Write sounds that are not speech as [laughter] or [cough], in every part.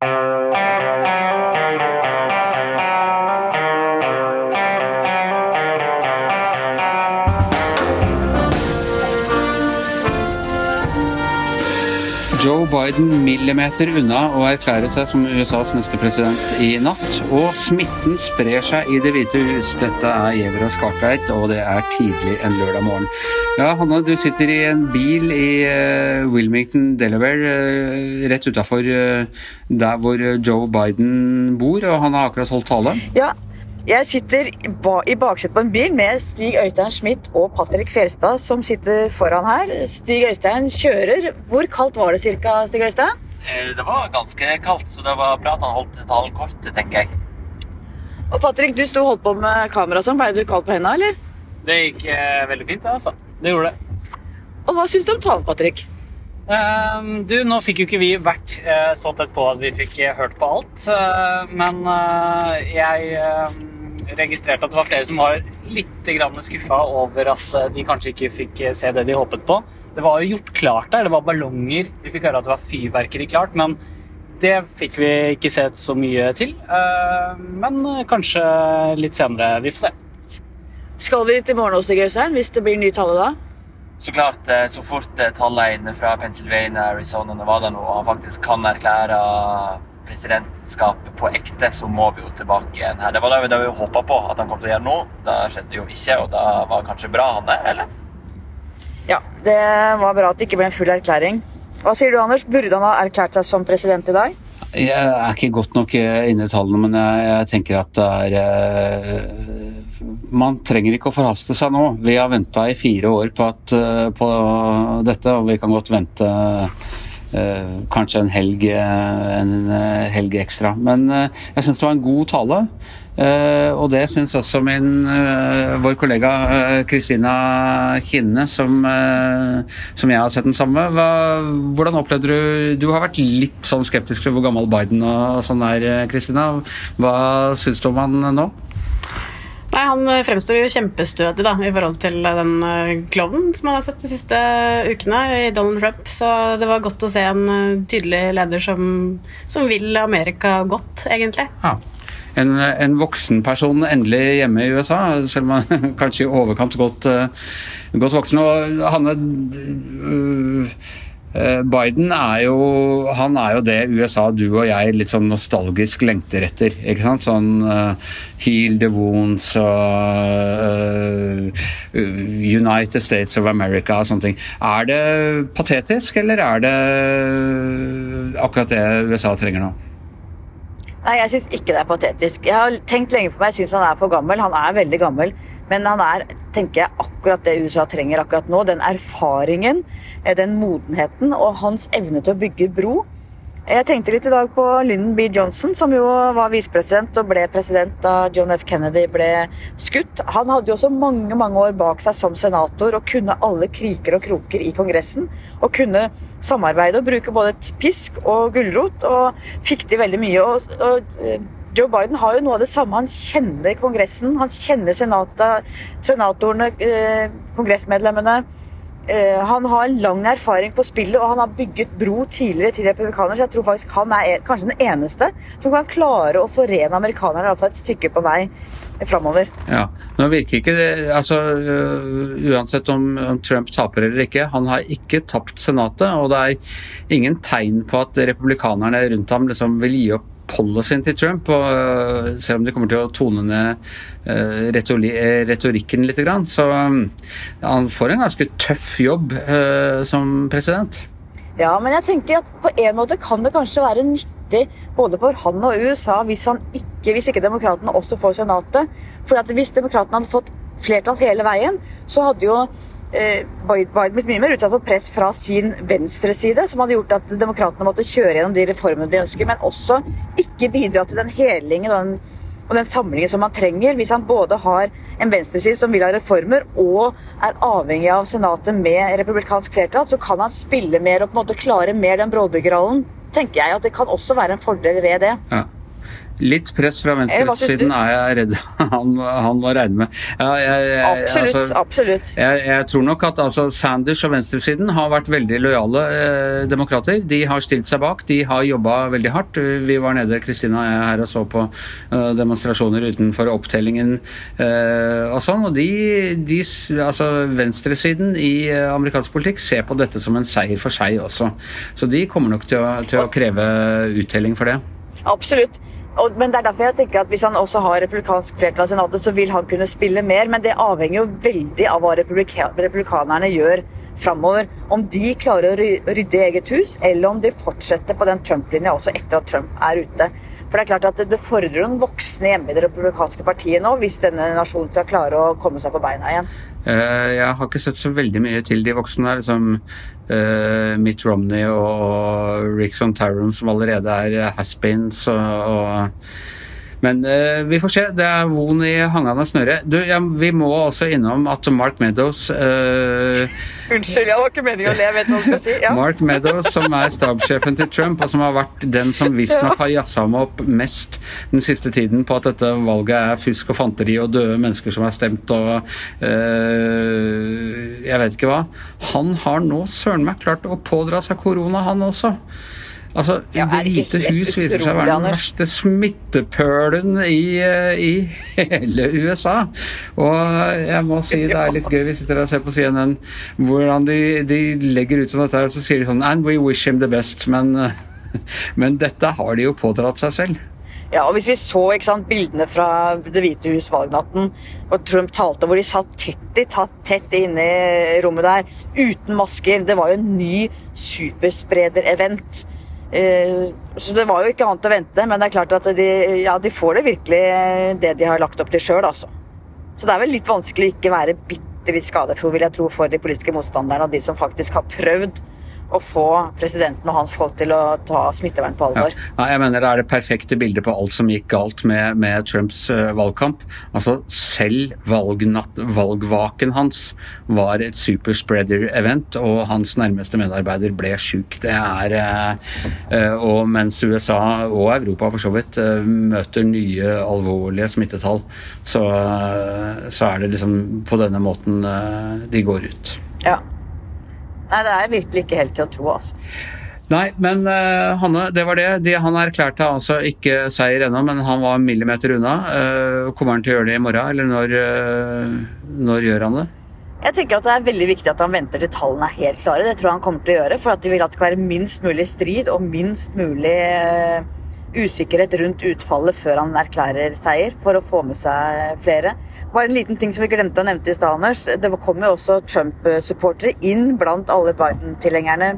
Joe Biden millimeter unna å erklære seg som USAs neste president i natt. Og smitten sprer seg i Det hvite hus. Dette er Giæver og Skartveit, og det er tidlig en lørdag morgen. Ja, Hanne, du sitter i en bil i uh, Wilmington, Delaware, uh, rett utafor uh, der hvor Joe Biden bor, og han har akkurat holdt tale. Ja, jeg sitter i baksetet på en bil med Stig Øystein Schmidt og Patrick Fjelstad som sitter foran her. Stig Øystein kjører. Hvor kaldt var det cirka, Stig Øystein? Det var ganske kaldt, så det var bra at han holdt talen kort, tenker jeg. Og Patrick, du sto og holdt på med kamera sånn. Ble du kald på hendene, eller? Det gikk eh, veldig fint, det, altså. Det gjorde det. Og hva syns du om talen, Patrick? Um, du, nå fikk jo ikke vi vært uh, så tett på at vi fikk uh, hørt på alt. men jeg registrerte at det var flere som var litt skuffa over at eh, de kanskje ikke fikk eh, se det de håpet på. Det var jo gjort klart der. Det var ballonger. Vi fikk høre at det var fyrverkeri klart. Men det fikk vi ikke sett så mye til. Eh, men kanskje litt senere. Vi får se. Skal vi til morgen hos deg, Øystein, hvis det blir ny tale da? Så klart, så fort tallene fra Pennsylvania, Arizona, Nevada nå faktisk kan erklære presidentskapet på ekte, så må vi jo tilbake igjen her. Det var det vi håpa på at han kom til å gjøre nå. Det skjedde jo ikke, og da var det kanskje bra, han det, eller? Ja, det var bra at det ikke ble en full erklæring. Hva sier du, Anders? Burde han ha erklært seg som president i dag? Jeg er ikke godt nok inne i tallene, men jeg, jeg tenker at det er uh, Man trenger ikke å forhaste seg nå. Vi har venta i fire år på, at, uh, på, dette, og vi kan godt vente kanskje en helg, eh, en uh, helg ekstra. Men jeg syns det var en god tale. og det syns også min, vår kollega Kristina Kinne, som, som, jeg har sett den samme. Hva, hvordan opplevde du Du har vært litt sånn skeptisk til hvor gammel Biden og sånn er, Kristina. Hva syns du om han nå? Nei, Han eh, fremstår jo kjempestødig da, i forhold til eh, den uh, klovnen som han har sett de siste ukene i Donald Trump. Så det var godt å se en tydelig leder som, som, vil Amerika godt, egentlig. Ja. En, en voksen person endelig hjemme i USA, selv om han [laughs] kanskje i overkant godt, godt voksen. Og Hanne, Eh, Biden er jo, han er jo det USA du og jeg litt sånn nostalgisk lengter etter. ikke sant? Sånn uh, Heal the wounds og uh, United States of America og sånne ting. Er det patetisk, eller er det akkurat det USA trenger nå? Nei, jeg syns ikke det er patetisk. Jeg har tenkt lenge på meg, jeg syns han er for gammel. Han er veldig gammel. Men han er tenker jeg, akkurat det USA trenger akkurat nå. Den erfaringen, eh, den modenheten og hans evne til å bygge bro. Jeg tenkte litt i dag på Lyndon B. Johnson, som jo var visepresident og ble president da John F. Kennedy ble skutt. Han hadde jo også mange mange år bak seg som senator og kunne alle kriker og kroker i Kongressen. Og kunne samarbeide og bruke både pisk og gulrot, og fikk til veldig mye. og, og eh, Joe Biden har jo noe av det samme. Han kjenner Kongressen, han kjenner senata, senatorene, eh, kongressmedlemmene. Eh, han har lang erfaring på spillet, og han har bygget bro tidligere til republikanere. Så jeg tror faktisk han er kanskje den eneste som kan klare å forene amerikanerne i hvert fall et stykke på vei framover. Ja, nå virker ikke det altså Uansett om, om, Trump taper eller ikke, han har ikke tapt Senatet. Og det er ingen tegn på at republikanerne rundt ham liksom vil gi opp policyen til Trump, og øh, selv om de kommer til å tone ned øh, retorikken litt, så han får en ganske tøff jobb som president. Ja, men jeg tenker at på en måte kan det kanskje være nyttig både for han og USA hvis, han ikke, hvis ikke demokratene også får Senatet. For hvis demokratene hadde fått flertall hele veien, så hadde jo Eh, Biden blitt mye mer utsatt for press fra sin venstreside, som hadde gjort at demokratene måtte kjøre gjennom de reformene de ønsker, men også ikke bidra til den helingen og den, og den samlingen som man trenger. Hvis han både har en venstreside som vil ha reformer, og er avhengig av Senatet med republikansk flertall, så kan han spille mer og på en måte klare mer den bråbyggerrollen. tenker jeg at Det kan også være en fordel ved det. Ja. Litt press fra venstresiden er jeg redd [laughs] han, han var regne med. Ja, jeg, jeg, Absolutt. altså, absolutt. jeg, jeg tror nok at altså, Sanders og venstresiden har vært veldig lojale eh, demokrater. De har stilt seg bak, de har jobba veldig hardt. Vi var nede Kristina og jeg her og så på eh, demonstrasjoner utenfor opptellingen eh, og sånn. Og de, de altså, venstresiden i eh, amerikansk politikk ser på dette som en seier for seg også. Så de kommer nok til å, til å kreve uttelling for det. Absolutt. Og, men det er derfor jeg tenker at Hvis han også har republikansk flertall i senatet, så vil han kunne spille mer. Men det avhenger jo veldig av hva republika republikanerne gjør framover. Om de klarer å rydde eget hus, eller om de fortsetter på den Trump-linja også etter at Trump er ute. For Det er klart at det, fordrer noen voksne hjemme i det republikanske partiet nå, hvis denne nasjonen skal klare å komme seg på beina igjen. Eh, Jeg har ikke sett så veldig mye til de voksne der, som eh, Mitt Romney og Rickson Tarum, som allerede er has-beens. Og, og, men uh, vi får se. Det er von i hangende snøre. Du, ja, vi må også innom at Mark Meadows uh, Unnskyld, jeg var ikke meningen å le. Vet hva jeg skal si? Ja. Mark Meadows, som er stabssjefen til Trump, og som har vært den som visstnok har jazza ham opp mest den siste tiden på at dette valget er fusk og fanteri og døde mennesker som har stemt og uh, Jeg vet ikke hva. Han har nå søren meg klart å pådra seg korona, han også. Altså, Ja, Det hvite hus viser seg å være den verste smittepølen i, eh, i [laughs] hele USA. Og jeg må si det er litt gøy, vi sitter og ser på CNN, hvordan de, de legger ut sånn dette, og så sier de sånn And we wish him the best. Men, eh, men dette har de jo pådratt seg selv. Ja, og Hvis vi så sant, bildene fra Det hvite hus valgnatten, og Trump talte, hvor de satt tett i tatt tett inne i rommet der, uten masker Det var jo en ny superspreder-event. Eh, så det var jo ikke annet å vente, men det er klart at de, ja, de får det virkelig eh, det de har lagt opp til sjøl, altså. Så det er vel litt vanskelig å ikke være bitte litt skadefro, vil jeg tro, for de politiske motstanderne og de som faktisk har prøvd å få presidenten og hans folk til å ta smittevern på alvor. Ja. jeg mener Det er det perfekte bildet på alt som gikk galt med, med Trumps eh, valgkamp. Altså Selv valgnatt, valgvaken hans var et superspreader-event, og hans nærmeste medarbeider ble sjuk. Det er eh, eh, Og mens USA, og Europa for så vidt, møter nye alvorlige smittetall, så, så er det liksom på denne måten de går ut. Ja. Nei, det er virkelig ikke helt til å tro, altså. Nei, men uh, Hanne, det var det. De, han erklærte altså ikke seier ennå, men han var millimeter unna. Uh, kommer han til å gjøre det i morgen, eller når, uh, når gjør han det? Jeg tenker at Det er veldig viktig at han venter til tallene er helt klare. Det tror jeg han kommer til å gjøre, for at de vil at det skal være minst mulig strid og minst mulig usikkerhet rundt utfallet før han erklærer seier, for å få med seg flere. Bare en liten ting som vi glemte å nevne i stad, Anders. Det kom jo også Trump-supportere inn blant alle Biden-tilhengerne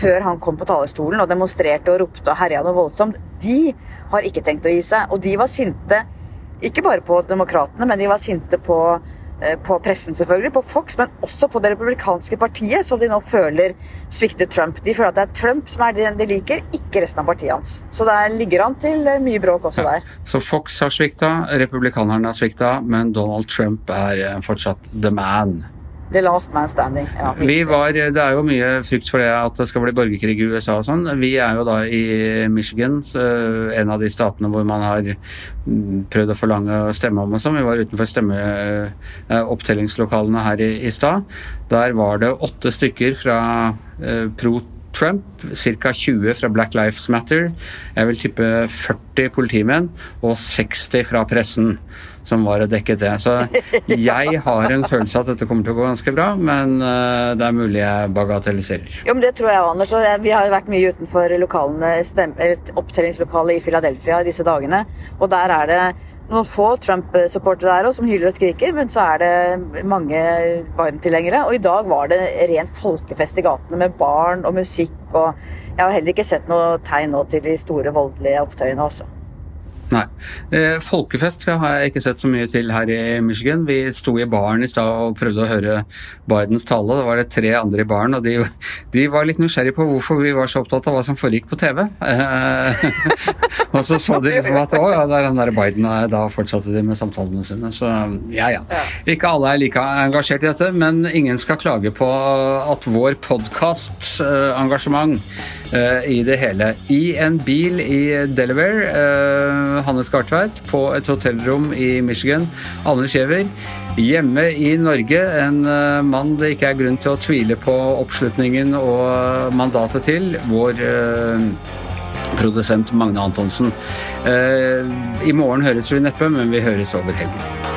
før han kom på talerstolen og demonstrerte og ropte og herja noe voldsomt. De har ikke tenkt å gi seg, og de var sinte ikke bare på demokratene, men de var sinte på, på pressen, selvfølgelig, på Fox, men også på det republikanske partiet, som de nå føler svikter Trump. De føler at det er Trump som er den de liker, ikke resten av partiet hans. Så der ligger han til eh, mye bråk også Ja. der. Så Fox har svikta, republikanerne har svikta, men Donald Trump er eh, fortsatt the man. The last man standing. Ja, var, Det er jo mye frykt for det at det skal bli borgerkrig i USA og sånn. Vi er jo da i Michigan, en av de statene hvor man har mm, prøvd å forlange å stemme om og sånn. Vi var utenfor stemme, eh, her i, i stad. Der var det åtte stykker fra eh, pro Trump, ca. 20 fra Black Lives Matter, jeg vil tippe 40 politimenn og 60 fra pressen som var og dekket det. Så jeg har en følelse at dette kommer til å gå ganske bra, men eh, det er mulig jeg bagatelliserer. Jo, men Det tror jeg, Anders. og Vi har vært mye utenfor lokalene, opptellingslokalet i Philadelphia disse dagene. Og der er det noen få Trump-supportere der også, som hyler og skriker, men så er det mange Biden-tilhengere. Og i dag var det ren folkefest i gatene med barn og musikk. og Jeg har heller ikke sett noe tegn nå til de store voldelige opptøyene også. Nei. Eh, folkefest har jeg ikke sett så mye til her i Michigan. Vi sto i baren i stad og prøvde å høre Bidens tale. Da var det tre andre i baren, og de, de var litt nysgjerrige på hvorfor vi var så opptatt av hva som foregikk på TV. Eh, [laughs] og så så de liksom at å ja, det er han der Biden, og da fortsatte de med samtalene sine. Så ja, ja. Ikke alle er like engasjert i dette, men ingen skal klage på at vår podkast-engasjement eh, i det hele. I en bil i Delaware, eh, Hanne Skartveit, på et hotellrom i Michigan, Anne Skjever. Hjemme i Norge, en eh, mann det ikke er grunn til å tvile på oppslutningen og mandatet til, vår eh, produsent Magne Antonsen. Eh, I morgen høres vi neppe, men vi høres over helgen.